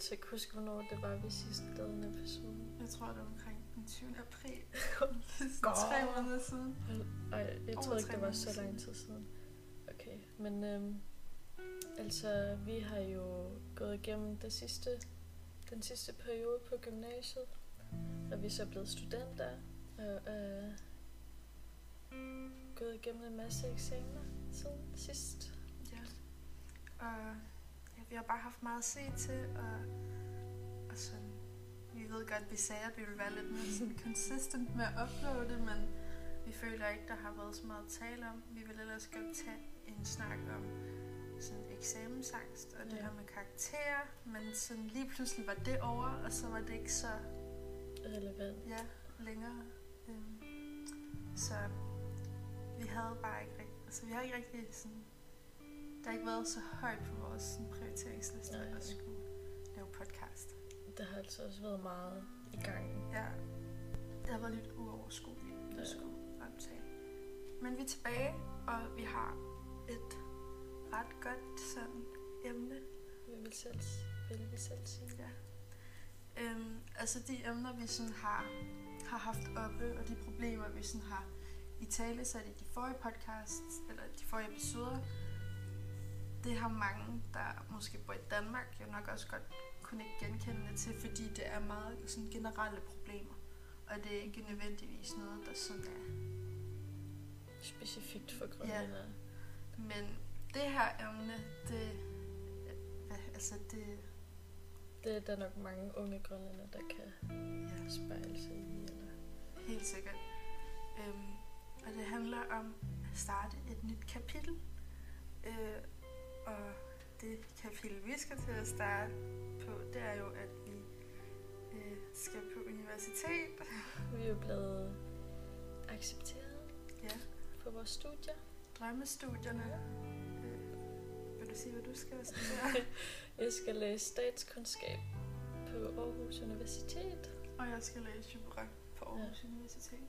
altså ikke huske, hvornår det var, vi sidst lavede en episode. Jeg tror, det var omkring den 20. april. Tre måneder siden. Ej, jeg Over troede ikke, tre det var måneder så lang tid siden. Okay, men øhm, altså, vi har jo gået igennem det sidste, den sidste periode på gymnasiet, og vi er så blevet studenter, og øh, gået igennem en masse eksamener siden sidst. Ja. Og vi har bare haft meget at se til, og, og sådan, vi ved godt, at vi sagde, at vi ville være lidt mere sådan consistent med at uploade, men vi føler ikke, der har været så meget at tale om. Vi vil ellers godt tage en snak om sådan eksamensangst og det Ja. her med karakterer, men sådan lige pludselig var det over, og så var det ikke så Relevant. ja, længere. Øhm, så vi havde bare ikke rigtig, altså vi har ikke rigtig sådan, har ikke været så højt på vores sådan, prioriteringsliste Nej. at skulle lave podcast. Der har altså også været meget i gang. Ja, det har været lidt uoverskueligt at skulle optage. Men vi er tilbage, og vi har et ret godt sådan emne. Vi vil selv, vil vi selv sige. Ja. Øhm, altså de emner, vi sådan har, har haft oppe, og de problemer, vi sådan har i tale sat i de forrige podcasts, eller de forrige episoder, det har mange, der måske bor i Danmark, jo nok også godt kunne ikke genkende det til, fordi det er meget sådan generelle problemer. Og det er ikke nødvendigvis noget, der sådan er Specifikt for grønlændere. Men det her emne, det, hvad, altså det, Det er der nok mange unge grønlændere, der kan ja, spejle sig i. Eller... helt sikkert. Øhm, og det handler om at starte et nyt kapitel. Øh, og det kapitel, vi skal til at starte på, det er jo, at vi øh, skal på universitet. Vi er jo blevet accepteret Ja, på vores studier. drømmestudierne. Øh, vil du sige, hvad du skal studere? Jeg skal læse statskundskab på Aarhus Universitet. Og jeg skal læse jura på Aarhus ja. Universitet.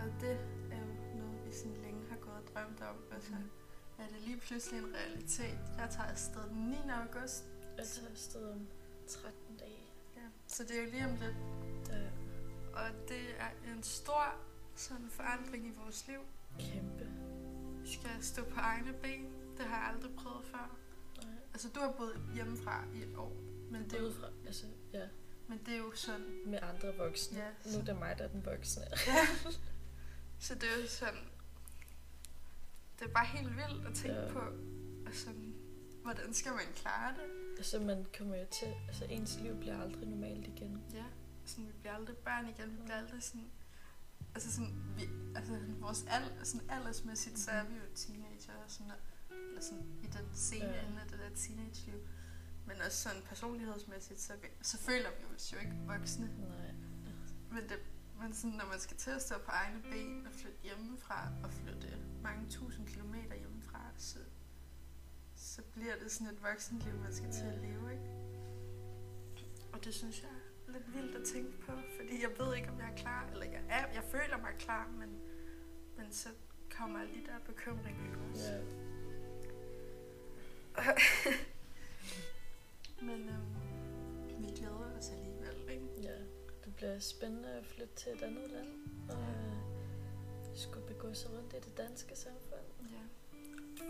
Og det er jo noget, vi sådan længe har gået og drømt om. Og så er det lige pludselig en realitet. Jeg tager afsted den 9. august. Jeg tager afsted om 13 dage. Ja. Så det er jo lige om lidt. Ja. Og det er en stor sådan forandring i vores liv. Kæmpe. Vi skal stå på egne ben. Det har jeg aldrig prøvet før. Nej. Altså, du har boet hjemmefra i et år. Men det er jo, Udefra, altså, ja, men det er jo sådan... med andre voksne. Ja. Nu er det mig, der er den voksne. Ja. Så det er jo sådan... Det er bare helt vildt at tænke Ja. på. Og sådan, hvordan skal man klare det? Altså, man kommer jo til, altså ens liv bliver aldrig normalt igen. Ja, sådan, vi bliver aldrig børn igen. Vi bliver aldrig sådan... Altså sådan, vi, altså vores al, sådan aldersmæssigt, så er vi jo teenager og sådan, eller sådan i den scene Ja. ja. ende af det der teenage-liv. Men også sådan personlighedsmæssigt, så, vi, så føler vi os jo ikke voksne. Nej. Men, det, men sådan, når man skal til at stå på egne ben og flytte hjemmefra, og flytte mange tusind kilometer hjemmefra, så, så bliver det sådan et voksenliv, man skal til at leve, ikke? Og det synes jeg er lidt vildt at tænke på, fordi jeg ved ikke, om jeg er klar, eller jeg er, jeg føler mig klar, men, men så kommer alle de der bekymringer også. Ja. Men øhm, vi glæder os alligevel, bliver spændende at flytte til et andet land. Og øh, skulle begå sig rundt i det danske samfund. Ja.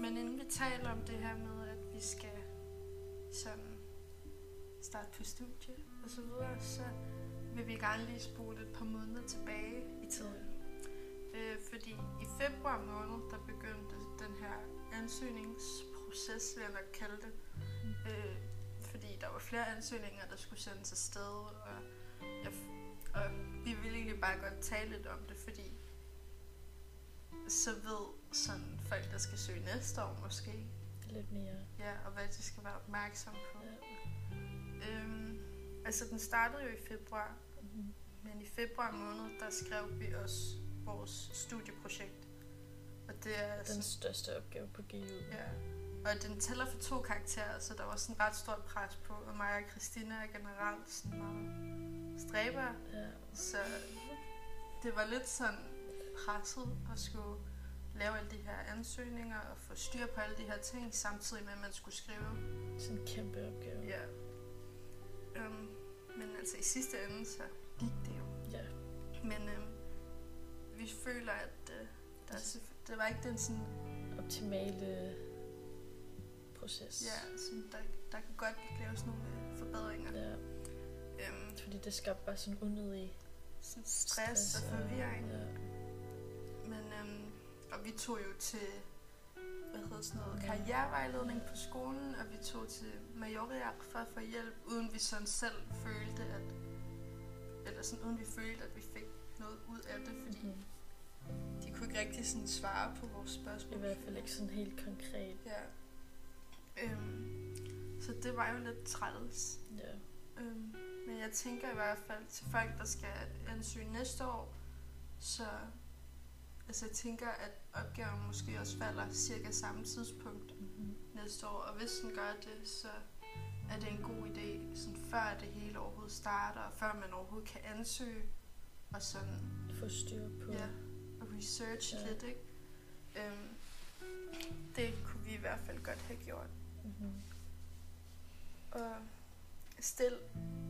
Men inden vi taler om det her med, at vi skal sådan starte på studie og så videre, så vil vi gerne lige spole et par måneder tilbage i tiden. Øh, fordi i februar måned, der begyndte den her ansøgningsproces, vil jeg nok kalde det. Øh, fordi der var flere ansøgninger, der skulle sendes afsted, og, jeg, og vi ville egentlig bare godt tale lidt om det, fordi så ved sådan folk, der skal søge næste år måske, Lidt mere. ja, og hvad de skal være opmærksom på. Ja. Øhm, altså, den startede jo i februar, Mhm. men i februar måned, der skrev vi også vores studieprojekt. Og det er Den største opgave på GU. ja, og den tæller for to karakterer, så der var sådan ret stort pres på, og mig og Christina er generelt sådan meget stræber, Ja. så det var lidt sådan presset at skulle lave alle de her ansøgninger og få styr på alle de her ting, samtidig med, at man skulle skrive. Sådan en kæmpe opgave. Ja. altså i sidste ende, så gik det jo. Ja. Men øhm, vi føler, at øh, der, er, det var ikke den sådan, Optimale proces. ja, sådan, der, der kan godt laves nogle øh, forbedringer. ja. Øhm, Fordi det skabte bare sådan unødig sådan stress, og forvirring. Ja. Men, øhm, og vi tog jo til, hvad hedder sådan noget, karrierevejledning på skolen, og vi tog til Majoriak for at få hjælp, uden vi sådan selv følte, at, eller sådan uden vi følte, at vi fik noget ud af det, fordi Mhm. de kunne ikke rigtig sådan svare på vores spørgsmål. I hvert fald ikke sådan helt konkret. Ja. Øhm, så det var jo lidt træls. Ja. Øhm, men jeg tænker i hvert fald til folk, der skal ansøge næste år, så altså jeg tænker, at opgaven måske også falder cirka samme tidspunkt Mm-hmm. næste år. Og hvis den gør det, så er det en god idé, sådan før det hele overhovedet starter, og før man overhovedet kan ansøge, og sådan Få styr på. ja, og research Ja. lidt, ikke? Øhm, det kunne vi i hvert fald godt have gjort. Mm-hmm. Og stil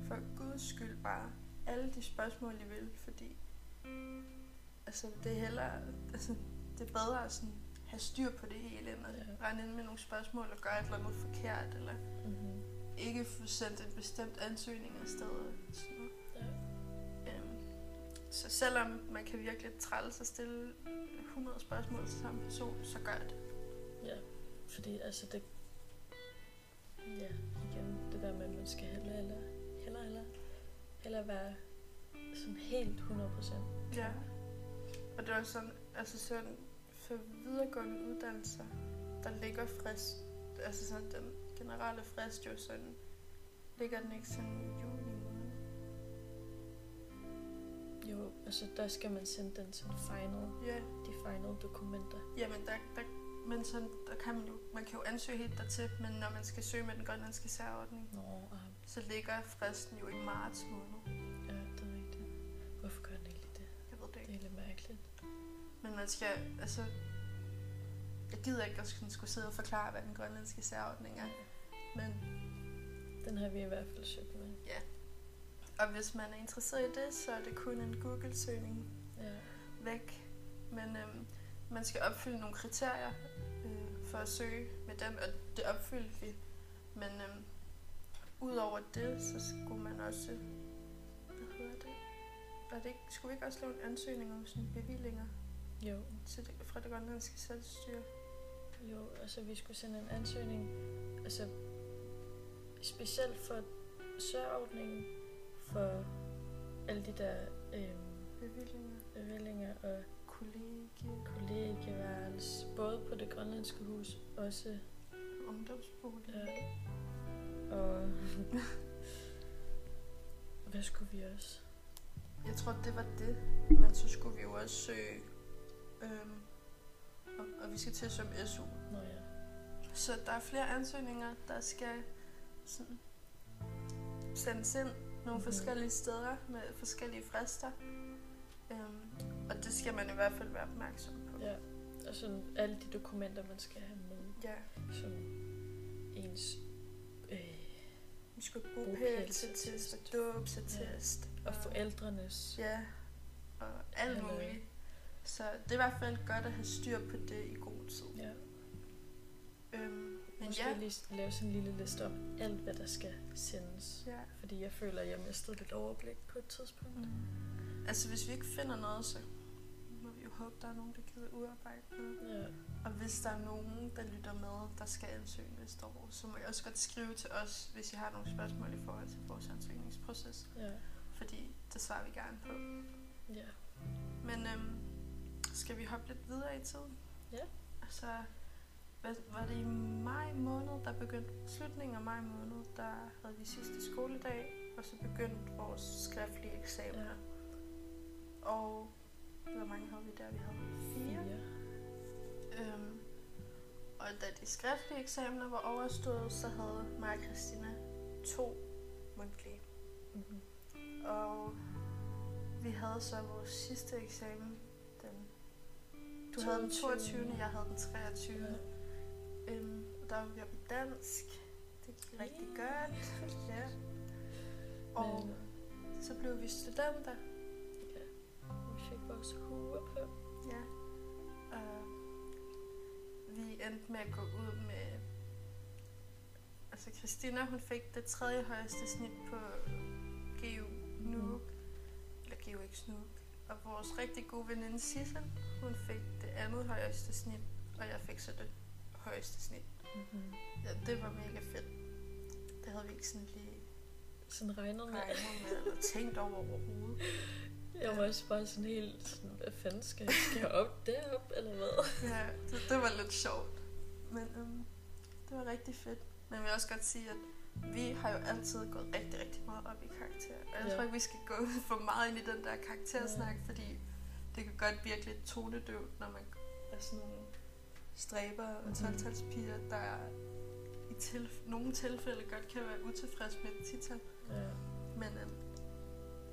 for guds skyld bare alle de spørgsmål, I vil, fordi altså, det er hellere, altså, det er bedre at sådan, have styr på det hele, end at Ja. rende ind med nogle spørgsmål og gøre et eller andet forkert, eller Mm-hmm. ikke få sendt en bestemt ansøgning afsted. Sådan noget. Ja. Øhm, så selvom man kan virkelig træls at stille 100 spørgsmål til samme person, så gør det. ja. Fordi altså det... man skal heller, heller, heller, heller, heller være sådan helt 100%. Ja. Og det var sådan, altså sådan, for videregående uddannelser, der ligger frist, altså sådan den generelle frist jo sådan, ligger den ikke sådan i juni måned? Jo, altså der skal man sende den sådan final, Ja, de final dokumenter. jamen der, der, men sådan, der kan man jo, man kan jo ansøge helt dertil, men når man skal søge med den grønlandske særordning, Nå, ah, så ligger fristen jo i marts måned. ja, det er rigtigt. Hvorfor gør den egentlig det? Jeg ved det Det ikke. er lidt mærkeligt. Men man skal, altså, jeg gider ikke at skulle sidde og forklare, hvad den grønlandske særordning er, men Den har vi i hvert fald søgt med. Og hvis man er interesseret i det, så er det kun en Google-søgning Ja. væk. Men øhm, man skal opfylde nogle kriterier øh, for at søge med dem, og det opfyldte vi. Men øhm, udover det, så skulle man også... Hvad hedder det? Var det ikke, skulle vi ikke også lave en ansøgning om sådan bevillinger Jo, til det, fra det grønlandske selvstyre? jo, altså vi skulle sende en ansøgning, altså specielt for sørordningen, for alle de der øhm, Bevillinger, bevillinger og kollegie, kollegieværelse, både på det grønlandske hus, også ungdomsbolig. ja, og hvad skulle vi også? Jeg tror, det var det. Men så skulle vi jo også søge... Øhm, og, og vi skal til at søge om SU. Nå ja, Så der er flere ansøgninger, der skal sådan, sendes ind nogle Mhm. mm-hmm. forskellige steder med forskellige frister. Øhm, og det skal man i hvert fald være opmærksom på. ja, og sådan alle de dokumenter, man skal have med, ja. som ens øh, Vi skulle Bopælsattest. bopælsattest og dåbsattest. og forældrenes Ja, og alt muligt. Så det er i hvert fald godt at have styr på det i god tid. Ja, Øhm, men måske ja, lige lave sådan en lille liste om alt, hvad der skal sendes. ja. Fordi jeg føler, at jeg mistede lidt overblik på et tidspunkt. Mm. Altså hvis vi ikke finder noget, så håbe, der er nogen, der gider udarbejde noget. Ja, Og hvis der er nogen, der lytter med, der skal ansøge næste år, så må I også godt skrive til os, hvis I har nogle spørgsmål i forhold til vores ansøgningsproces. ja, Fordi det svarer vi gerne på. ja. Men øhm, skal vi hoppe lidt videre i tiden? Ja. Altså, hvad, var det i maj måned, der begyndte slutningen af maj måned, der havde vi sidste skoledag, og så begyndte vores skriftlige eksamener. Ja. Og hvor mange havde vi der? Vi havde fire. Fire. Øhm, og da de skriftlige eksamener var overstået, så havde mig og Christina to mundtlige. Mm-hmm. Og vi havde så vores sidste eksamen den... Du havde den 22. Jeg havde den 23. Ja. Øhm, og der var vi oppe i dansk. Det gik rigtig godt. ja. Og Men, vi studenter. Vores huer på. Ja. Og vi endte med at gå ud med... Altså Christina, hun fik det tredje højeste snit på GU Nuuk. Eller GUX Nuuk. Og vores rigtig gode veninde Sissel, hun fik det andet højeste snit. Og jeg fik så det højeste snit. Mm-hmm. Ja, det var mega fedt. Det havde vi ikke sådan lige Sådan regnet med. regnet med eller tænkt over overhovedet. Jeg var også bare sådan helt sådan, hvad fanden skal jeg, skal jeg op derop, eller hvad? Ja, det, det var lidt sjovt. Men øhm, det var rigtig fedt. Men jeg vil også godt sige, at vi har jo altid gået rigtig, rigtig meget op i karakter. Og jeg Ja. tror ikke, vi skal gå for meget ind i den der karaktersnak, fordi det kan godt virke lidt tonedøvt, når man er sådan nogle stræber og Mhm. 12-talspiger, der i tilf- nogle tilfælde godt kan være utilfreds med et tital. Ja. Men øhm,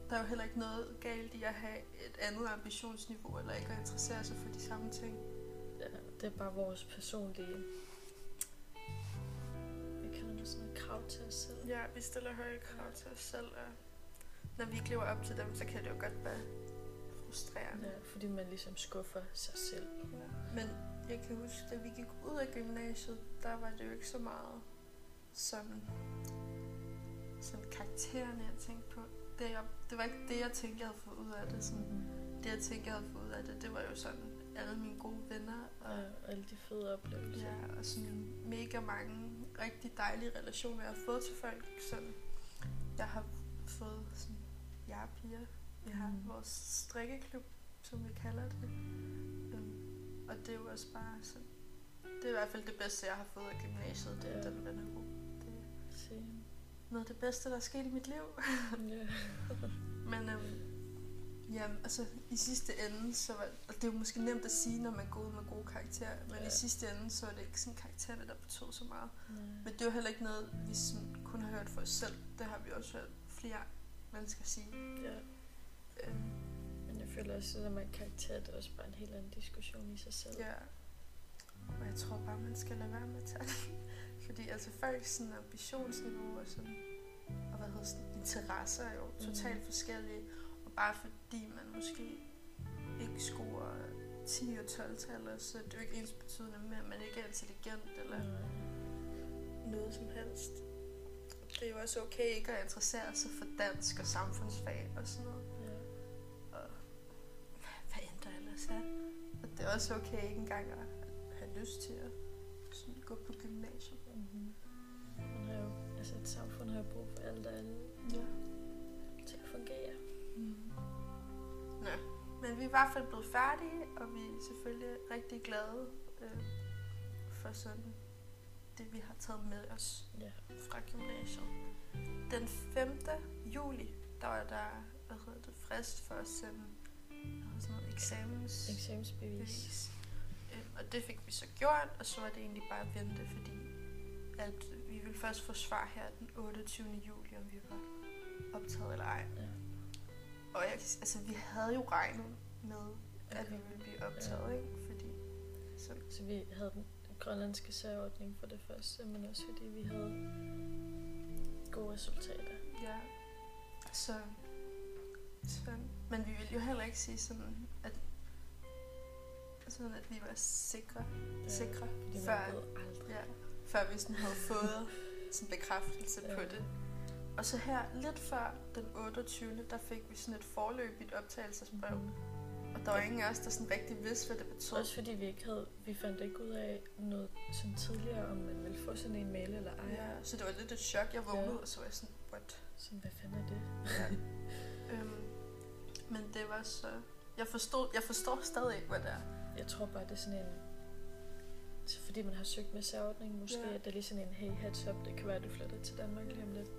der er jo heller ikke noget galt i at have et andet ambitionsniveau, eller ikke at interessere sig for de samme ting. ja, det er bare vores personlige... Vi kalder det sådan noget krav til os selv. Ja, vi stiller høje krav til os selv, og når vi ikke lever op til dem, så kan det jo godt være frustrerende. Ja, fordi man ligesom skuffer sig selv. Ja. Men jeg kan huske, da vi gik ud af gymnasiet, der var det jo ikke så meget sådan, sådan karaktererne, jeg tænkte på. Det, jeg, det var ikke det, jeg tænkte, jeg havde fået ud af det. Sådan, Mm-hmm. det, jeg tænkte, jeg havde fået ud af det, det var jo sådan alle mine gode venner, og Ja, alle de fede oplevelser. Ja, og sådan mega mange rigtig dejlige relationer, jeg har fået til folk. Sådan, jeg har fået sådan, jeg piger. Vi har Mhm. vores strikkeklub, som vi kalder det. Um, og det er jo også bare sådan, det er i hvert fald det bedste, jeg har fået af gymnasiet, det er Ja. den vennegruppe. Det er Same. Noget af det bedste, der er sket i mit liv. Ja. Men øhm, ja, altså i sidste ende, så var, og det er jo måske nemt at sige, når man går ud med gode karakterer, men Ja. i sidste ende, så er det ikke sådan karaktererne, der betød så meget. Nej. Men det er jo heller ikke noget, vi sådan kun har hørt for os selv. Det har vi også hørt flere mennesker sige. Ja. Øhm, Men jeg føler også, at det der med karakter, det er også bare en helt anden diskussion i sig selv. ja. Og jeg tror bare, man skal lade være med at tage. Fordi altså folks sådan ambitionsniveau og sådan, og hvad hedder sådan, interesser er jo Mhm. totalt forskellige. Og bare fordi man måske ikke scorer 10 og 12 tal, så er det jo ikke ens betydende med, at man ikke er intelligent eller noget som helst. Det er jo også okay ikke at interessere sig for dansk og samfundsfag og sådan noget. Ja. Og hvad end der ellers er. Og det er også okay ikke engang at have lyst til at sådan gå på gymnasiet. Mm-hmm. Man har jo, altså et samfund har jo brug for alt og alle Ja. til at fungere. Mm. Nå, men vi er i hvert fald blevet færdige, og vi er selvfølgelig rigtig glade øh, for sådan det, vi har taget med os Ja. fra gymnasiet. Den 5. juli, der var der hvad hedder det, frist for at sende sådan noget, eksamens Eksamensbevis. bevis. Øhm, og det fik vi så gjort, og så var det egentlig bare at vente, fordi at vi ville først få svar her den 28. juli, om vi var optaget eller ej. Ja. Og jeg, altså, vi havde jo regnet med, at vi ville blive optaget, ikke? Fordi så, Så vi havde den grønlandske særordning for det første, men også fordi vi havde gode resultater. ja, så, så, men vi ville jo heller ikke sige sådan, at sådan at vi var sikre, Ja, sikre før, man aldrig. ja, før vi sådan havde fået sådan bekræftelse på Ja. det. Og så her, lidt før den 28. der fik vi sådan et forløbigt optagelsesbrev. Mhm. Og der var ingen af os, der sådan rigtig vidste, hvad det betød. Også fordi vi ikke havde, vi fandt ikke ud af noget sådan tidligere, om man ville få sådan en mail eller ej. Ja, så det var lidt et chok. Jeg vågnede, Ja. og så var jeg sådan, what? Sådan, hvad fanden er det? Ja. øhm, men det var så... Jeg, forstod, jeg forstår stadig ikke, hvad det er. Jeg tror bare, det er sådan en... Så fordi man har søgt med særordning, måske, Ja. at det er lige sådan en, hey, heads up, det kan være, at du flytter til Danmark lige om lidt.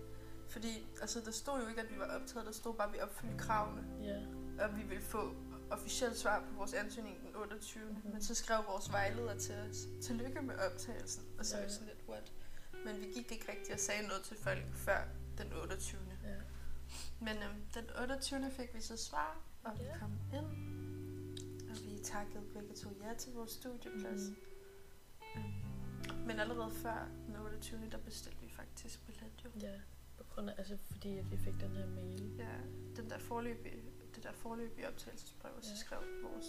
Fordi altså, der stod jo ikke, at vi var optaget. Der stod bare, at vi opfyldte kravene. Ja, Og vi ville få officielt svar på vores ansøgning den 28. Mhm. Mm-hmm. Men så skrev vores vejleder til os, tillykke med optagelsen. Og så Ja. jeg sådan lidt, what? Men vi gik ikke rigtig og sagde noget til folk før den 28. ja. Men øhm, den 28. fik vi så svar, og vi Ja. kom ind. Og vi takkede begge to ja til vores studieplads. Mhm. Mm. Men allerede før den 28. der bestilte vi faktisk billet jo. Ja, på grund af, altså fordi at vi fik den her mail. Ja, den der forløbige, det der forløbige optagelsesbrev, og så Ja. skrev vores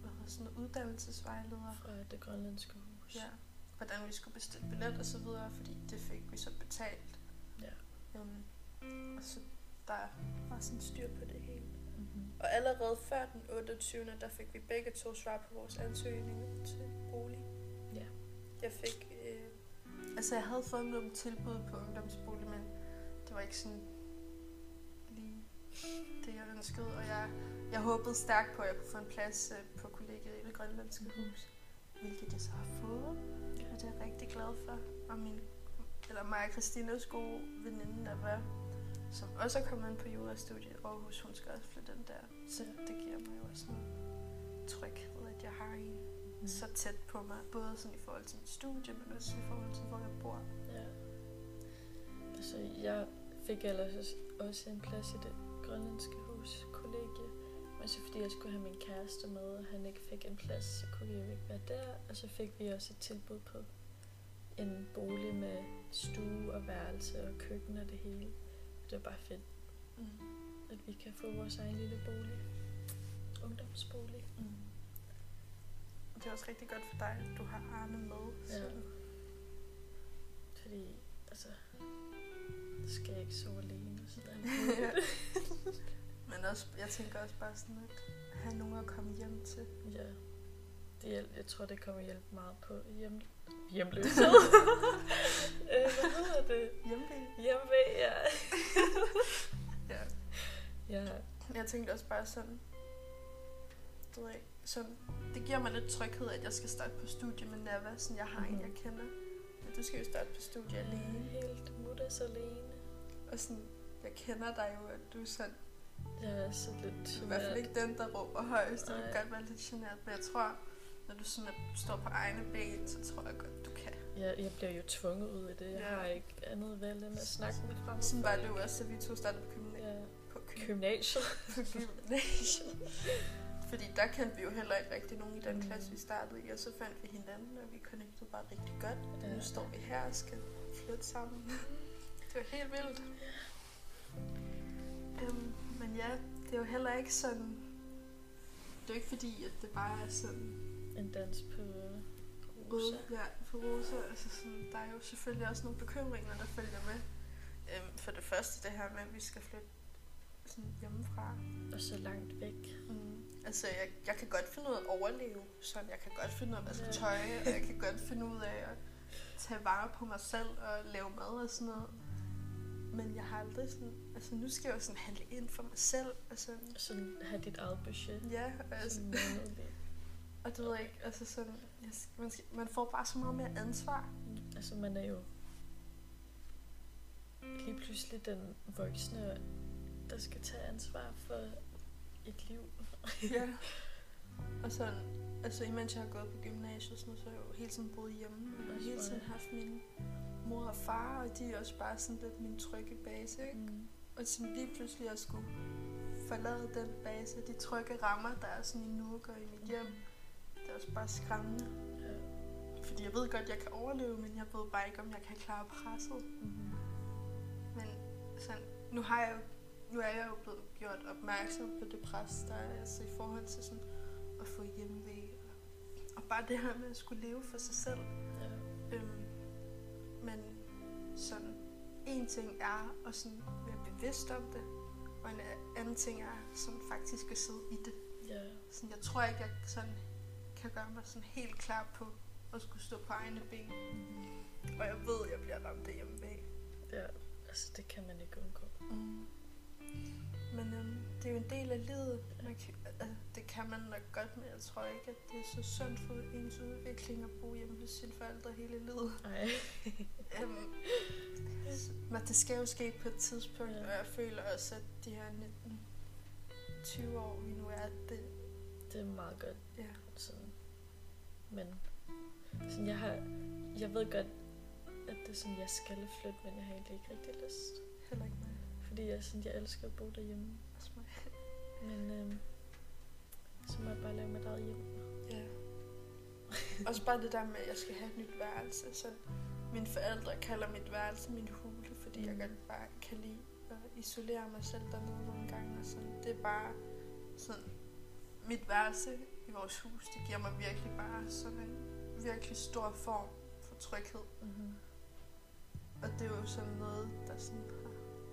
hvad hedder sådan uddannelsesvejleder. Fra det grønlandske hus. Ja, hvordan vi skulle bestille billet og så videre, fordi det fik vi så betalt. Ja. Um, og så der var sådan styr på det hele. Mm-hmm. Og allerede før den 28. der fik vi begge to svar på vores ansøgning til bolig. Ja. Jeg fik... Øh, altså, jeg havde fået nogle tilbud på ungdomsbolig, men det var ikke sådan lige det, jeg ønskede. Og jeg, jeg håbede stærkt på, at jeg kunne få en plads øh, på kollegiet i det grønlandske hus. Hvilket jeg så har fået. Og det er jeg rigtig glad for. Og min, eller mig og Christinas gode veninde, der var, som også er kommet ind på jurastudiet i Aarhus, hun skal også flytte den der. Så det giver mig jo også noget tryghed, at jeg har en Mm. så tæt på mig. Både sådan i forhold til mit studie, men også i forhold til, hvor jeg bor. Ja. Altså, jeg fik ellers også- også en plads i det grønlandske hus kollegie. Men så fordi jeg skulle have min kæreste med, og han ikke fik en plads, så kunne vi jo ikke være der. Og så fik vi også et tilbud på en bolig med stue og værelse og køkken og det hele. Det var bare fedt, Mm. at vi kan få vores egen lille bolig. Ungdomsbolig. Mm. Og det er også rigtig godt for dig, at du har Arne med. Så. Ja. Fordi, altså, så skal jeg ikke sove alene. Så der er. Men også, jeg tænker også bare sådan, at have nogen at komme hjem til. Ja. Det hjælp, jeg tror, det kommer hjælpe meget på hjem, hjemløshed. øh, hvad hedder det? Hjemme. Hjemve, ja. Ja. ja. Jeg tænkte også bare sådan, du ved ikke, sådan, det giver mig lidt tryghed, at jeg skal starte på studie med Nava, sådan jeg har en, Mhm. jeg kender. Men du skal jo starte på studie alene. Helt mutters alene. Og sådan, jeg kender dig jo, at du er sådan, Jeg er så lidt er i hvert fald ikke den, der råber højst, Nej. kan godt være lidt generet, men jeg tror, når du sådan er, står på egne ben, så tror jeg godt, du kan. Jeg, jeg bliver jo tvunget ud i det. Jeg Ja. har ikke andet valg end at snakke med fremmede Sådan var det jo også, da vi to startede på gymnasiet. Ja. På gym- Gymnasiet. på gymnasiet. Fordi der kendte vi jo heller ikke rigtig nogen i den Mm. klasse, vi startede i, og så fandt vi hinanden, og vi connectede bare rigtig godt. Ja. nu står vi her og skal flytte sammen. det var helt vildt. Øhm, men ja, det er jo heller ikke sådan... Det er jo ikke fordi, at det bare er sådan... En dans på Rosa. Ja, for Rosa. Altså sådan, der er jo selvfølgelig også nogle bekymringer, der følger med. Øhm, for det første det her med, at vi skal flytte sådan hjemmefra. Og så langt væk. Mm. Altså, jeg, jeg kan godt finde ud af at overleve. Sådan, jeg kan godt finde ud af at vaske tøj, og jeg kan godt finde ud af at tage vare på mig selv og lave mad og sådan noget. Men jeg har aldrig sådan... Altså, nu skal jeg jo sådan handle ind for mig selv, og sådan... Sådan have dit eget budget. Ja, og, altså, Sådan månedligt. Og du ved ikke, altså sådan... Jeg, man, skal, man får bare så meget mere ansvar. Altså, man er jo lige pludselig den voksne, der skal tage ansvar for et liv. Ja. Og sådan, altså imens jeg har gået på gymnasiet, sådan, så har jeg jo hele tiden boet hjemme. Og jeg Også hele tiden haft min mor og far, og de er også bare sådan lidt min trygge base, ikke? Mm. Og sådan lige pludselig at skulle forlade den base, de trygge rammer, der er sådan i Nuuk og i mit hjem. Det er også bare skræmmende. Ja. Fordi jeg ved godt, at jeg kan overleve, men jeg ved bare ikke, om jeg kan klare presset. Mm. Men sådan, nu har jeg jo, nu er jeg jo blevet gjort opmærksom på det pres, der er altså i forhold til sådan at få hjemmevæg. Og, og bare det her med at skulle leve for sig selv. Ja. Øhm, men sådan, en ting er at sådan være bevidst om det, og en anden ting er sådan faktisk at sidde i det. Ja. Sådan, jeg tror ikke, jeg sådan kan gøre mig sådan helt klar på at skulle stå på egne ben. Og jeg ved, at jeg bliver ramt af hjemmevæg. ja. Altså, det kan man ikke undgå. Mm. Men øhm, det er jo en del af livet. Man kan, altså, det kan man nok godt, men jeg tror ikke, at det er så sundt for ens udvikling at bo hjemme hos sine forældre hele livet. Ej. Øhm, men det skal jo ske på et tidspunkt, Ja. og jeg føler også, at de her 19-20 år, vi nu er, det, Det er meget godt. ja. Sådan. Men sådan, jeg har, jeg ved godt, at det er sådan, jeg skal flytte, men jeg har egentlig ikke rigtig lyst. heller ikke mig. Fordi jeg, sådan, jeg elsker at bo derhjemme. Også mig. Men øhm, så må jeg bare lave mit eget hjem. Ja. Også bare det der med, at jeg skal have et nyt værelse. Så mine forældre kalder mit værelse min hule, fordi jeg Mm. godt bare kan lide at isolere mig selv dernede nogle gange. Og sådan. Det er bare sådan, mit værelse i vores hus, det giver mig virkelig bare sådan en virkelig stor form for tryghed. Mm-hmm. Og det er jo sådan noget, der sådan har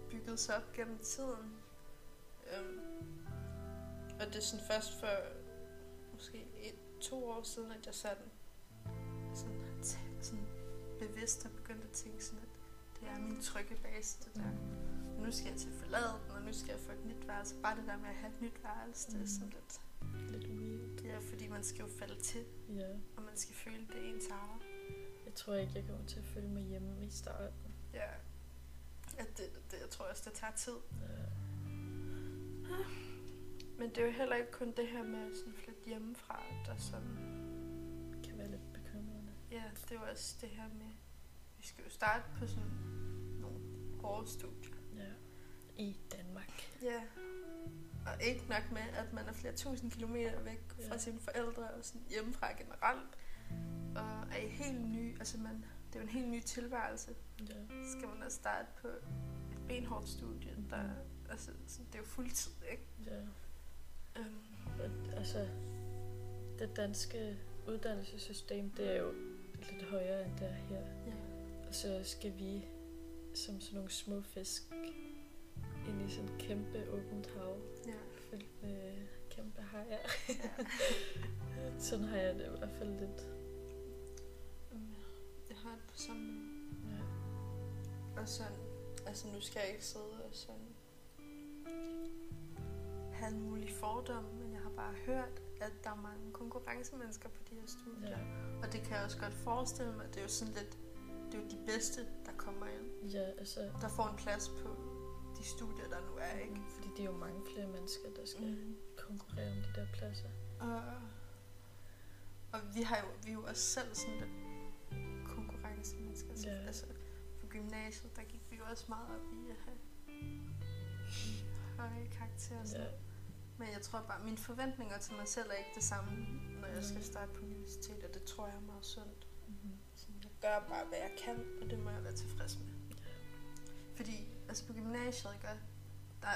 bygget sig op gennem tiden. Øhm, og det er sådan først for måske et, to år siden, at jeg sådan, sådan, sådan bevidst har begyndt at tænke sådan, at det er min trygge base, det der. Og nu skal jeg til at forlade den, og nu skal jeg få et nyt værelse. Bare det der med at have et nyt værelse, det er sådan lidt... Lidt man skal jo falde til, Ja. og man skal føle, det er ens eget. Jeg tror ikke, jeg kommer til at føle mig hjemme i starten. Ja. At det, det, jeg tror også, det tager tid. Ja. Men det er jo heller ikke kun det her med at sådan flytte hjemmefra, der sådan... kan være lidt bekymrende. Ja, det er jo også det her med... Vi skal jo starte på sådan nogle hårde studier. Ja. I Danmark. Ja. Og ikke nok med, at man er flere tusind kilometer væk fra Ja. sine forældre og sådan hjemmefra generelt. Og er i helt ny... Altså, man, det er jo en helt ny tilværelse. Ja. Så skal man da starte på et benhårdt studie, der... Altså, sådan, det er jo fuldtid, ikke? ja. Og, altså, det danske uddannelsessystem, det er jo lidt højere end det er her. ja. Og så skal vi som sådan nogle små fisk ind i sådan et kæmpe åbent hav, Med kæmpe hajer. ja. sådan har jeg det i hvert fald lidt. Jeg har det på samme måde. Ja. Og sådan, altså nu skal jeg ikke sidde og sådan have en mulig fordom, men jeg har bare hørt, at der er mange konkurrencemennesker på de her studier. Ja. Og det kan jeg også godt forestille mig, det er jo sådan lidt, det er jo de bedste, der kommer ind, Ja, altså, der får en plads på studier, der nu er, ikke? fordi det er jo mange flere mennesker, der skal Mm. konkurrere om de der pladser. Og, og vi har jo, vi er jo også selv sådan lidt konkurrencemennesker. Ja. Altså, på gymnasiet, der gik vi jo også meget op i at have høje karakterer. Ja, Men jeg tror bare, mine forventninger til mig selv er ikke det samme, når jeg skal Mm. starte på universitet, og det tror jeg er meget sundt. mm-hmm. Så jeg gør bare, hvad jeg kan, og det må jeg være tilfreds med. Fordi, altså på gymnasiet, ikke, der,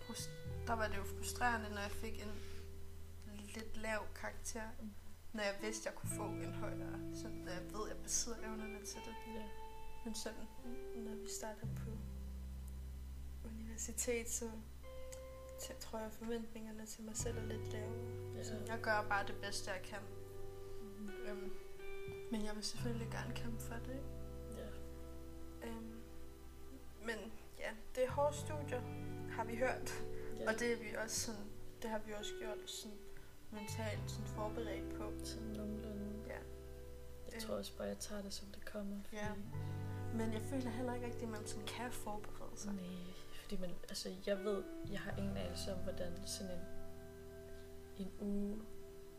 frust- der var det jo frustrerende, når jeg fik en lidt lav karakter, Mm. når jeg vidste, jeg kunne få en højere, så når jeg ved, at jeg besidder evnerne til det. ja. Men sådan, når vi starter på universitet, så så tror jeg, forventningerne til mig selv er lidt lavere. Ja. Så jeg gør bare det bedste, jeg kan. Mm-hmm. Øhm, men jeg vil selvfølgelig gerne kæmpe for det. Ikke? ja. Øhm, men det er hårde studier, har vi hørt. ja. Og det er vi også sådan, det har vi også gjort sådan mentalt sådan forberedt på. Sådan nogenlunde. Ja. Jeg Øh. tror også bare, jeg tager det, som det kommer. Fordi, Ja. Men jeg føler heller ikke rigtigt, at man sådan kan forberede sig. Nej, fordi man, altså, jeg ved, jeg har ingen anelse om, hvordan sådan en, en uge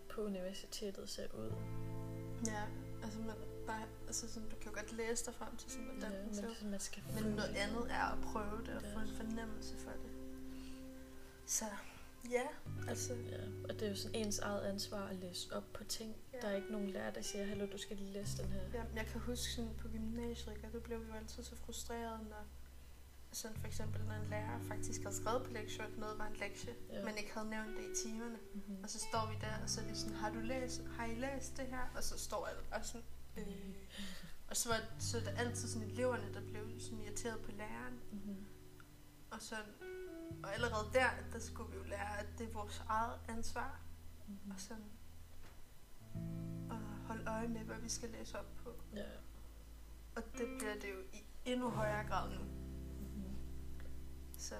på universitetet ser ud. Ja, altså, man, er- altså sådan, du kan jo godt læse dig frem til sådan, hvordan Ja, den men ser sådan, man skal Men noget det. andet er at prøve det og Ja. få en fornemmelse for det. Så ja, altså, Ja, og det er jo sådan ens eget ansvar at læse op på ting. Ja. Der er ikke nogen lærer, der siger, hallo, du skal lige læse den her. ja, jeg kan huske sådan på gymnasiet, ikke, og der blev vi jo altid så frustreret, når sådan for eksempel, når en lærer faktisk havde skrevet på lektier, at noget var en lektie, Ja. men ikke havde nævnt det i timerne. Mm-hmm. Og så står vi der, og så er de sådan, har du læst, har I læst det her? Og så står alle og sådan, øh. Og så var så er der altid sådan eleverne, der blev sådan irriteret på læreren. Mm-hmm. Og, sådan, og allerede der, der skulle vi jo lære, at det er vores eget ansvar. Mm-hmm. Og sådan at holde øje med, hvad vi skal læse op på. Ja. Og det bliver det jo i endnu højere grad nu. Mm-hmm. Så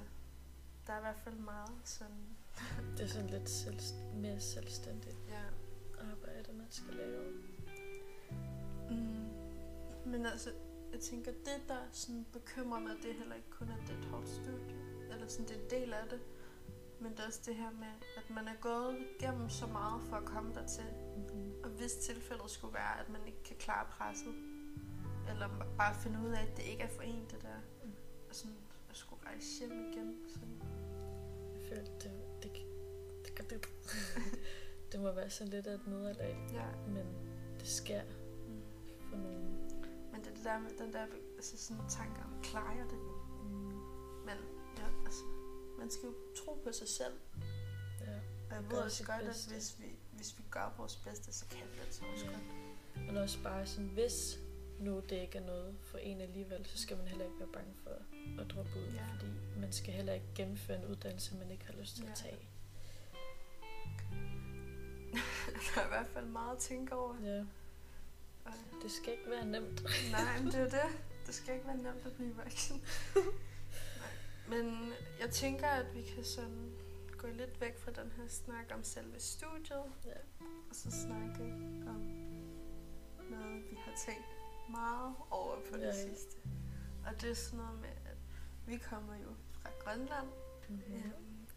der er i hvert fald meget sådan, Det er sådan lidt selv, mere selvstændigt ja. arbejde, man skal lave. Mm. Men altså, jeg tænker, det der sådan bekymrer mig, det er heller ikke kun, at det er et hårdt studie. Eller sådan, det er en del af det. Men det er også det her med, at man er gået igennem så meget for at komme dertil. Mm-hmm. Og hvis tilfældet skulle være, at man ikke kan klare presset, eller bare finde ud af, at det ikke er for en, det der, Mm. og sådan at skulle rejse hjem igen. Sådan. Jeg føler, det, det, det, det, det, det må være sådan lidt af et nederlag, Ja. men det sker. For nogen. Men det er det der med den der altså sådan tanke om, klarer jeg det nu? Men ja, altså, man skal jo tro på sig selv. Ja. Og jeg ved også godt, bedste. at hvis vi, hvis vi gør vores bedste, så kan vi altså også Ja. godt. Men også bare sådan, hvis nu det ikke er noget for en alligevel, så skal man heller ikke være bange for at droppe ud. Ja. Fordi man skal heller ikke gennemføre en uddannelse, man ikke har lyst til Ja. at tage. Der er i hvert fald meget at tænke over. Ja. Og, Det skal ikke være nemt. nej, men det er det. Det skal ikke være nemt at blive voksen. Men jeg tænker, at vi kan sådan gå lidt væk fra den her snak om selve studiet, Ja. og så snakke om noget, vi har tænkt meget over på det Ja, ja. sidste. Og det er sådan noget med, at vi kommer jo fra Grønland, Mm-hmm. Øhm,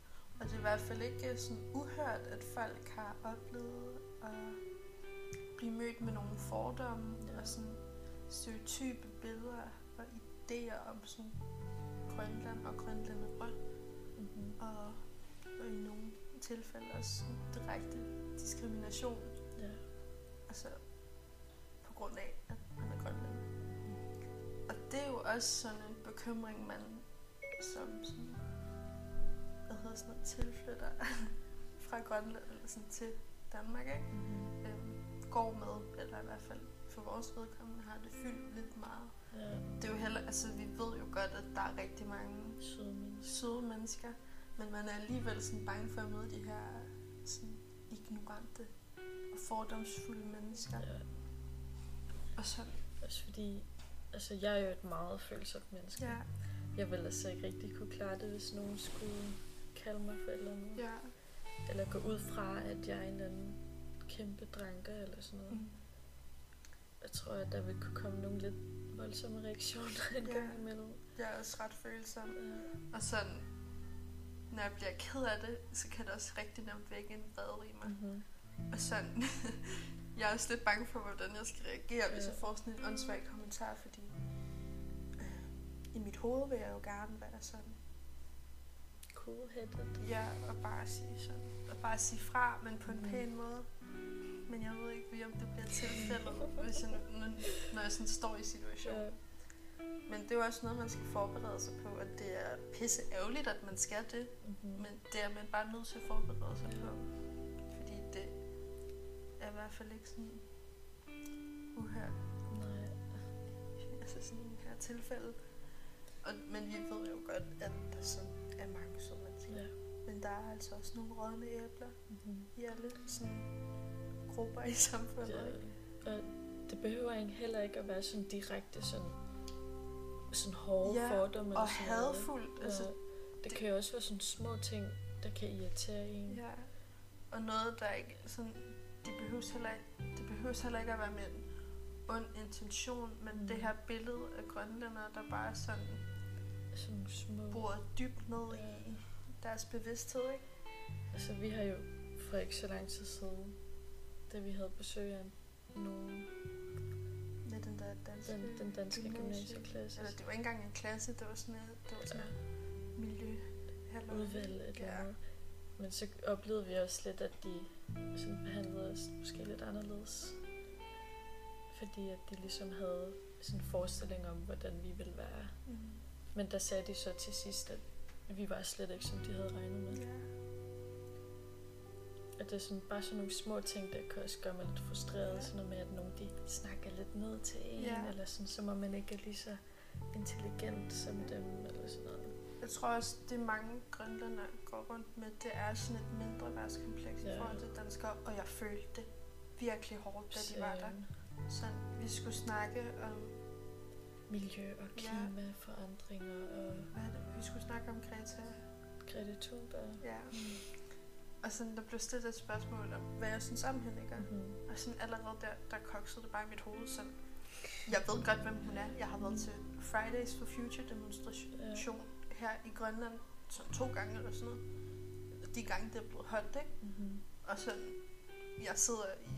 og det er i hvert fald ikke sådan uhørt, at folk har oplevet at blive mødt med nogle fordomme og sådan stereotype billeder og idéer om sådan Grønland og grønlænderø, Mm-hmm. og, og i nogle tilfælde også direkte diskrimination, Ja. altså på grund af, at man er grønlænder. Og det er jo også sådan en bekymring, man som sådan, hvad hedder sådan noget, tilflytter fra Grønland eller sådan til Danmark, ikke? Mm-hmm. Går med, eller i hvert fald for vores vedkommende har det fyldt lidt meget. Ja. Det er jo heller, altså vi ved jo godt, at der er rigtig mange Søde mennesker. søde mennesker, men man er alligevel sådan bange for at møde de her sådan ignorante og fordomsfulde mennesker. Ja. Og sådan, Også fordi, altså jeg er jo et meget følsomt menneske. ja, Jeg ville altså ikke rigtig kunne klare det, hvis nogen skulle kalde mig for eller andet. ja. Eller gå ud fra, at jeg er en anden kæmpe dranker eller sådan noget. Mm. Jeg tror, at der vil kunne komme nogle lidt voldsomme reaktioner en Ja. gang imellem. Jeg er også ret følsom. Ja. Og sådan, når jeg bliver ked af det, så kan det også rigtig nemt vække en vrede i mig. Mm-hmm. Og sådan, jeg er også lidt bange for, hvordan jeg skal reagere, hvis Ja. jeg får sådan en åndssvag kommentar, fordi øh, i mit hoved vil jeg jo gerne være sådan, Cool-headed. ja, og bare sige sådan, og bare sige fra, men på en Mhm. pæn måde. Men jeg ved ikke om det bliver tilfældet, hvis jeg, når, når jeg sådan står i situationen. Ja. Men det er jo også noget, man skal forberede sig på, at det er pisse ærgerligt, at man skal det. Mm-hmm. Men det er man bare nødt til at forberede sig på. Fordi det er i hvert fald ikke sådan uhørt. Nej. Altså sådan i her tilfælde. Og, men vi ved jo godt, at der sådan er mange søde mennesker. Ja. Men der er altså også nogle rådne æbler Mm-hmm. i alle sådan grupper i samfundet. Ja. ikke? Og det behøver egentlig heller ikke at være sådan direkte sådan, sådan hårde Ja, fordomme. Og sådan noget. hadfuldt. Ja. Altså, Det kan jo også være sådan små ting, der kan irritere en. Ja, og noget, der ikke sådan, det behøves heller ikke, det behøves heller ikke at være med en ond intention, men Mm. det her billede af grønlændere, der bare sådan Sådan nogle små... bor dybt ned Ja. i deres bevidsthed, ikke? Altså, vi har jo for ikke så lang tid siden, da vi havde besøg af nogen, Med den der danske den, den danske gymnasie. gymnasieklasse, Eller det var ikke engang en klasse, det var sådan et, det var sådan et miljø. udvalg et Ja. eller andet. Men så oplevede vi også lidt, at de sådan behandlede os måske lidt anderledes. Fordi at de ligesom havde sådan en forestilling om, hvordan vi ville være. Mm. Men der sagde de så til sidst, at vi var slet ikke, som de havde regnet med. Ja. At det er sådan, bare sådan nogle små ting, der kan også gøre mig lidt frustreret. Ja. Sådan noget med, at nogen de snakker lidt ned til en, Ja. eller sådan, som om man ikke er lige så intelligent som dem, eller sådan noget. Jeg tror også, det mange grønlænder går rundt med, det er sådan et mindre værtskompleks Ja. i forhold til danskere, og jeg følte det virkelig hårdt, da de var der. Så vi skulle snakke om, Miljø og Ja. klimaforandringer og hvad er det? Vi skulle snakke om Greta. Greta Thunberg. Ja. Og sådan, der blev stillet et spørgsmål om, hvad jeg synes om hende, ikke? Mm-hmm. Og sådan allerede der, der koksede det bare i mit hoved, sådan, jeg ved godt, hvem hun er. Jeg har været til Fridays for Future demonstration her i Grønland sådan to gange eller sådan noget. De gange, det er blevet holdt, ikke? Mm-hmm. Og sådan, jeg sidder i,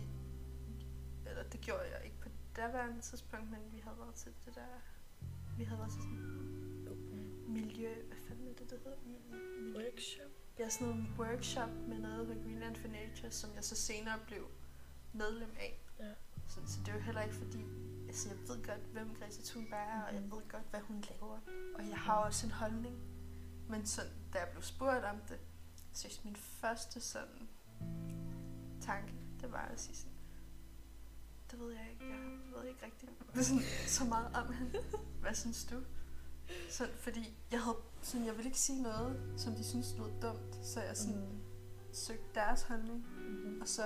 eller det gjorde jeg ikke på daværende tidspunkt, men vi havde været til det der, vi havde været til sådan miljø, hvad fanden er det, det hedder? Mi- mi- miljø- Workshop. Ja, sådan en workshop med noget ved Greenland for Nature, som jeg så senere blev medlem af. Ja. Så, så det er jo heller ikke fordi, altså jeg ved godt, hvem Greta Thunberg er, og jeg Mhm. ved godt, hvad hun laver. Og jeg har også en holdning. Men sådan, da jeg blev spurgt om det, så min første sådan tanke, det var at sige sådan, det ved jeg ikke, jeg ved ikke rigtigt sådan, så meget om hende. Hvad synes du? Sådan, fordi jeg havde, sådan, jeg ville ikke sige noget, som de synes lød dumt, så jeg sådan Mm. søgte deres holdning, Mm-hmm. og så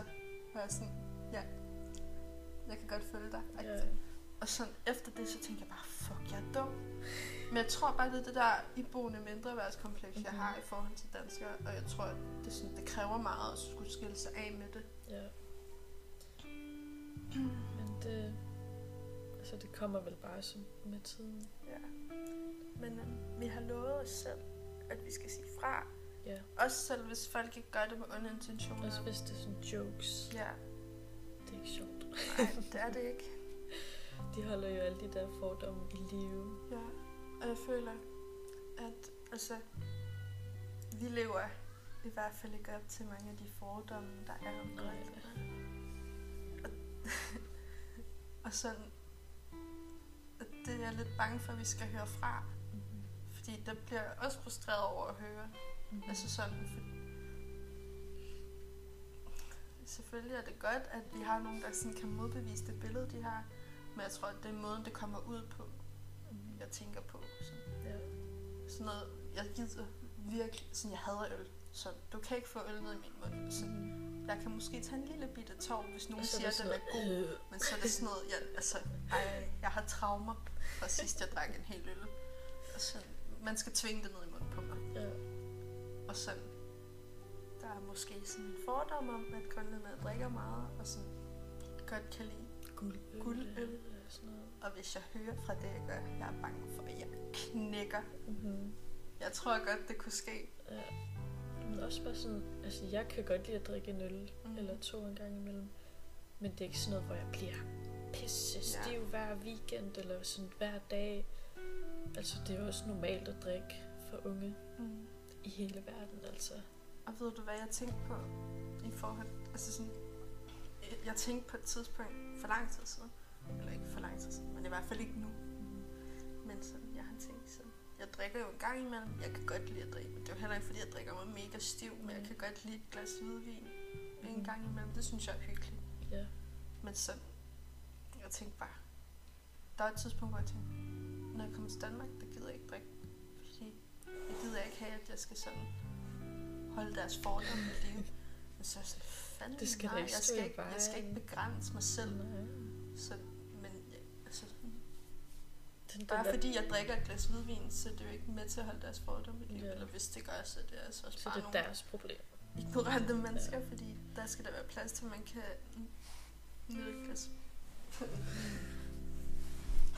var jeg sådan, ja, jeg kan godt følge dig. Ja. Yeah. Og sådan efter det, så tænkte jeg bare, fuck, jeg er dum. Men jeg tror bare, det er det der iboende mindreværdskompleks, mm-hmm. jeg har i forhold til danskere. Og jeg tror, det, sådan, det kræver meget at skulle skille sig af med det. Ja. Men det, altså det kommer vel bare som med tiden. Ja. Men øhm, vi har lovet os selv, at vi skal sige fra. Ja. Også selv hvis folk ikke gør det med onde intentioner. Også hvis det er sådan jokes. Ja, Det er ikke sjovt. nej, det er det ikke. De holder jo alle de der fordomme i live. Ja, og jeg føler, at altså, vi lever i hvert fald ikke op til mange af de fordomme, der er omkring. Og, og sådan, at det er jeg lidt bange for, at vi skal høre fra. Fordi der bliver jeg også frustreret over at høre. Mm-hmm. Altså sådan, for... Selvfølgelig er det godt, at vi har nogen, der sådan kan modbevise det billede, de har. Men jeg tror, at det er måden, det kommer ud på, mm-hmm. jeg tænker på. Sådan. Ja. sådan noget, jeg gider virkelig, sådan jeg hader øl. Så du kan ikke få øl ned i min mund. Så Mm-hmm. jeg kan måske tage en lille bitte tår, hvis nogen Og så siger, er at det den er god. øh, Men så er det sådan noget, jeg, altså, ej, jeg har traumer fra sidst jeg drak en hel øl. Og sådan, man skal tvinge det ned i munden på mig. Ja. Og sådan, der er måske sådan en fordom om, at grønlændere drikker meget, og sådan godt kan lide. Guldøl. Guldøl. og sådan noget. Og hvis jeg hører fra det, jeg gør, jeg er bange for, at jeg knækker. Mm-hmm. Jeg tror godt, det kunne ske. Ja. Men også bare sådan, altså jeg kan godt lide at drikke en øl mm. eller to en gang imellem. Men det er ikke sådan noget, hvor jeg bliver pisse stiv Ja. hver weekend eller sådan hver dag. Altså det er jo også normalt at drikke for unge Mm. i hele verden, altså. Og ved du, hvad jeg tænkte på i forhold... Altså sådan... jeg- tænkte på et tidspunkt for lang tid siden. Eller ikke for lang tid siden, men i hvert fald ikke nu. Men sådan, jeg har tænkt sådan... Jeg drikker jo en gang imellem. Jeg kan godt lide at drikke, men det er jo heller ikke, fordi jeg drikker mig mega stiv. Men jeg kan godt lide et glas hvidvin en Mhm. gang imellem. Det synes jeg er hyggeligt. Ja. Men sådan... Jeg tænkte bare... Der var et tidspunkt, hvor jeg tænkte... Til Danmark, der gider jeg ikke drikke. Fordi jeg gider ikke have, at jeg skal sådan holde deres fordomme i live. Men så er jeg sådan, fanden Det skal nej, ikke jeg skal ikke, jeg skal ikke begrænse mig selv. Nej. Så, men ja, altså, Den, bare den fordi jeg drikker et glas hvidvin, så er det jo ikke med til at holde deres fordomme i live. Ja. Eller hvis det gør, så er det altså også Så bare det er nogle deres problem. ignorante mennesker, fordi der skal der være plads til, at man kan nyde et glas.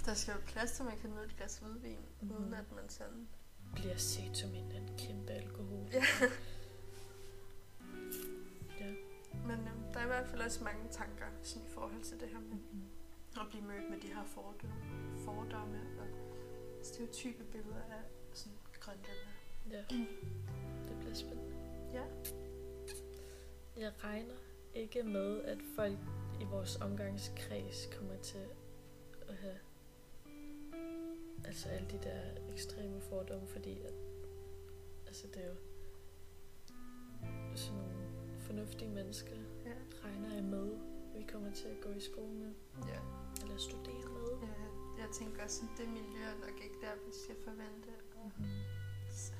Der skal være plads til, at man kan nyde et glas hvidvin, mm-hmm. uden at man sådan... Bliver set som en, en kæmpe alkohol. Ja. Ja. Men øhm, der er i hvert fald også mange tanker sådan, i forhold til det her med Mm. at blive mødt med de her fordomme, fordomme og stereotype billeder af sådan grønlænder. Ja. Det bliver spændende. Ja. Jeg regner ikke med, at folk i vores omgangskreds kommer til at have altså alle de der ekstreme fordomme, fordi at, altså det er jo sådan nogle fornuftige mennesker, Ja. regner jeg med, vi kommer til at gå i skole med, ja. eller studere med. Jeg, jeg tænker også, at det miljø er nok ikke der, vi skal forvente at Mhm.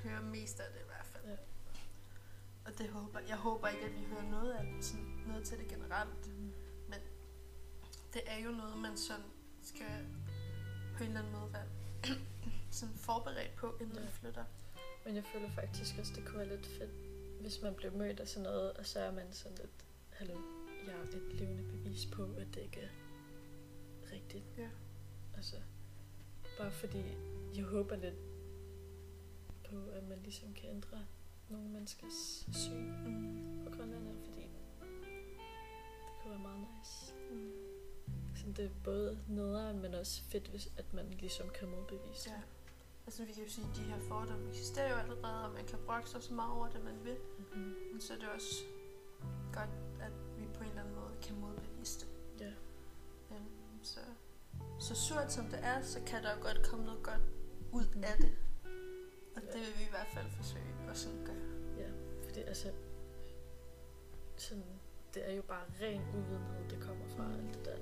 høre mest af det i hvert fald. Ja. Og det håber, jeg håber ikke, at vi hører noget af det, sådan noget til det generelt. Mhm. Det er jo noget, man sådan skal på en eller anden måde være sådan forberedt på, inden man Ja. flytter. Men jeg føler faktisk også, det kunne være lidt fedt, hvis man blev mødt af sådan noget, og så er man sådan lidt, hallo, jeg er et levende bevis på, at det ikke er rigtigt. Ja. Altså, bare fordi jeg håber lidt på, at man ligesom kan ændre nogle menneskers syn Mm. på grønlænder, fordi det kunne være meget nice. Mm. Så det er både nederen, men også fedt, hvis, at man ligesom kan modbevise det. Ja. Altså vi kan jo sige, at de her fordomme eksisterer jo allerede, og man kan brokke sig så meget over det, man vil. Mm-hmm. Men så er det også godt, at vi på en eller anden måde kan modbevise det. Ja. Øhm, så, så surt som det er, så kan der jo godt komme noget godt ud af det. Og Ja. det vil vi i hvert hvert fald forsøge at sådan gøre. Ja, fordi altså, sådan, det er jo bare ren uvidenhed, det kommer fra Mm. alt det der.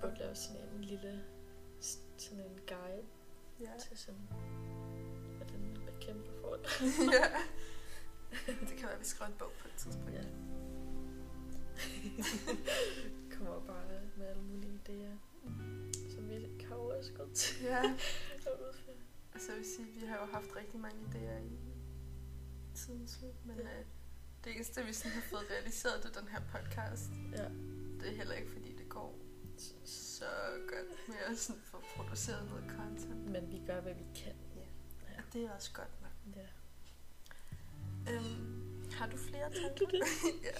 Burde lave sådan en lille, sådan en guide Ja. til sådan, hvordan man bekæmper folk. ja. Det kan være, at vi skriver en bog på et tidspunkt. Ja. kommer bare med alle mulige idéer, som vi ikke har overskud til ja. at. Altså jeg vil sige, vi har jo haft rigtig mange idéer i tidens løb, men Ja. øh, det eneste, vi sådan har fået realiseret, det er den her podcast. Ja. Det er heller ikke, fordi det går så godt med at sådan få produceret noget content. Men vi gør, hvad vi kan. Og det er også godt nok. Ja. Øhm, har du flere tanker? ja.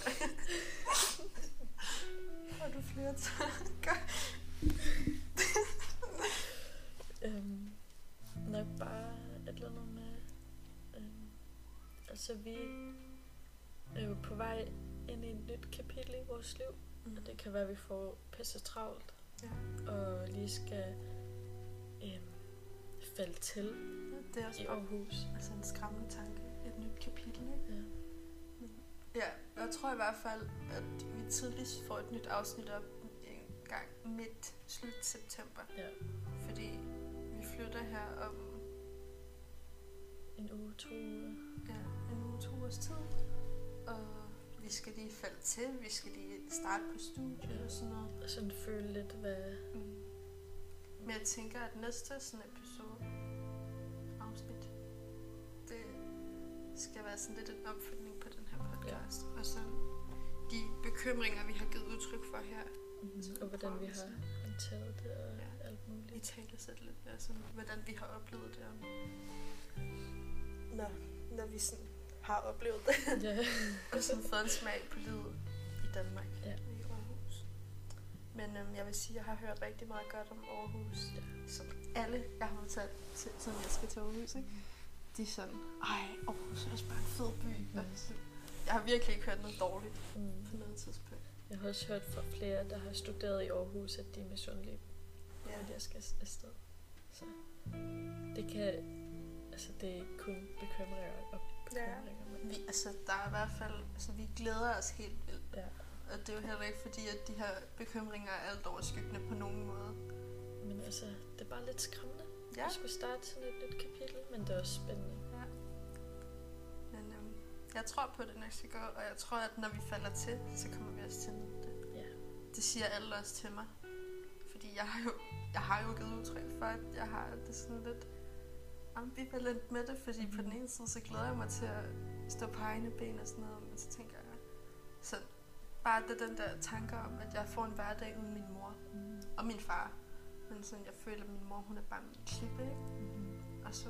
har du flere tanker? Øhm, nok bare et eller andet med... Øhm, altså, vi er jo på vej ind i et nyt kapitel i vores liv. Og det kan være, at vi får pisse travlt. Ja. Og lige skal øhm, falde til Det er også i bare Aarhus. altså en skræmmende tanke. Et nyt kapitel, ikke? Ja. Ja, jeg tror i hvert fald, at vi tidligst får et nyt afsnit op en gang midt slut september. Ja. Fordi vi flytter her om En uge, to uger. ja, en uge, to ugers tid. Og vi skal lige falde til, vi skal lige starte på studiet og sådan noget. Og sådan føle lidt, hvad... Mm. Men jeg tænker, at næste sådan episode, afsnit, det skal være sådan lidt en opfølgning på den her podcast. Ja. Og så de bekymringer, vi har givet udtryk for her, Mm-hmm. Så Og hvordan vi har håndteret det og Ja. alt vi muligt. taler lidt lidt, altså, hvordan vi har oplevet det. Og... Når, når vi sådan har oplevet det. ja. og sådan fået en smag på livet i Danmark. Ja. I Aarhus. Men øhm, jeg vil sige, at jeg har hørt rigtig meget godt om Aarhus. Ja. Som alle, jeg har talt til, siden jeg skal til Aarhus, ikke? de er sådan, ej, Aarhus er også bare en fed by. Mm. Jeg har virkelig ikke hørt noget dårligt Mm. på noget tidspunkt. Jeg har også hørt fra flere, der har studeret i Aarhus, at de er misundelige Ja. at jeg skal afsted. Så det kan, altså det er kun bekymringer og bekymringer, men Vi, altså, der er i hvert fald, altså, vi glæder os helt vildt. Ja. Og det er jo heller ikke fordi, at de her bekymringer er alt overskyggende på nogen måde. men altså, det er bare lidt skræmmende Ja. at skulle starte sådan et nyt kapitel, men det er også spændende. ja. Men øhm, jeg tror på, at det nok skal gå, og jeg tror, at når vi falder til, så kommer vi også til det. Ja. Det siger alle også til mig. Fordi jeg har jo, jeg har jo givet udtryk for, at jeg har det sådan lidt ambivalent med det, fordi på den ene side, så glæder jeg mig til at stå på egne ben og sådan noget, men så tænker jeg, så bare det den der tanke om, at jeg får en hverdag uden min mor Mm. og min far. Men sådan, jeg føler, at min mor, hun er bare min klippe, ikke? Mm. Og så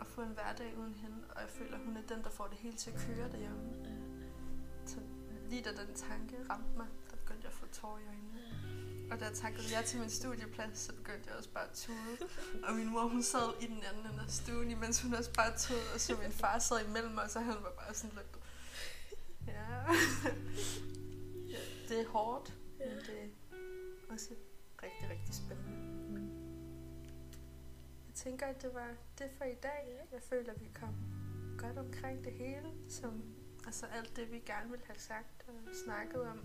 at få en hverdag uden hende, og jeg føler, at hun er den, der får det hele til at køre derhjemme. Så lige da den tanke ramte mig, der begyndte jeg at få tårer i øjnene. Og da jeg takkede ja til min studieplads, så begyndte jeg også bare at tude. Og min mor, hun sad i den anden ende af stuen, imens hun også bare tude, og så min far sad imellem os, og han var bare sådan lidt... Ja. ja det er hårdt, Ja. men det er også rigtig, rigtig spændende. Mm. Jeg tænker, at det var det for i dag. Jeg føler, at vi kom godt omkring det hele, som altså alt det, vi gerne vil have sagt og snakket om.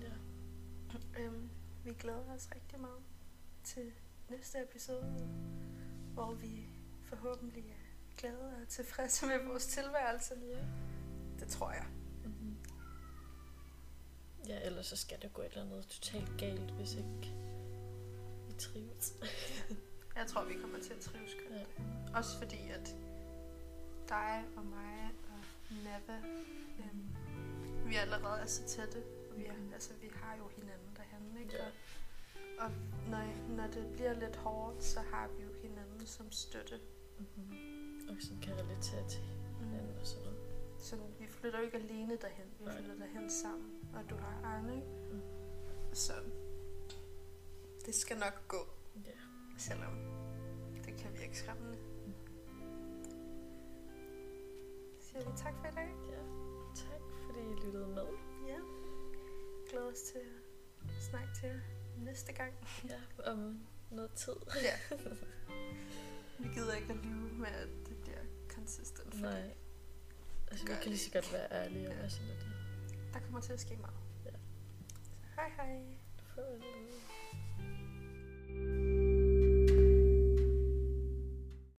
Ja. Øhm, vi glæder os rigtig meget til næste episode, hvor vi forhåbentlig er glade og tilfredse med vores tilværelse. Ja. Det tror jeg. Mm-hmm. Ja, ellers så skal det gå et eller andet totalt galt, hvis ikke vi trives. Jeg tror, vi kommer til at trives godt. Ja. Også fordi, at dig og mig og Nava, øhm, vi allerede er så tætte. Og vi, er, altså, vi har jo hinanden Ja. Og, når, når det bliver lidt hårdt, så har vi jo hinanden som støtte. Mm-hmm. Og som kan relatere til hinanden og sådan noget. Så vi flytter jo ikke alene derhen, vi Nej. flytter derhen sammen. Og du har Arne, ikke? Mm. Så det skal nok gå, Ja. selvom det kan virke skræmmende. Siger vi tak for i dag? ja. Tak fordi I lyttede med. Ja. Glæder os til at snakke til jer næste gang. Ja, om noget tid. Ja. Vi gider ikke at lyve med, at det bliver consistent. Nej. Altså, vi kan lige så godt være ærlige og Ja. være sådan lidt. Der kommer til at ske meget. Ja. Så hej hej. Farvel.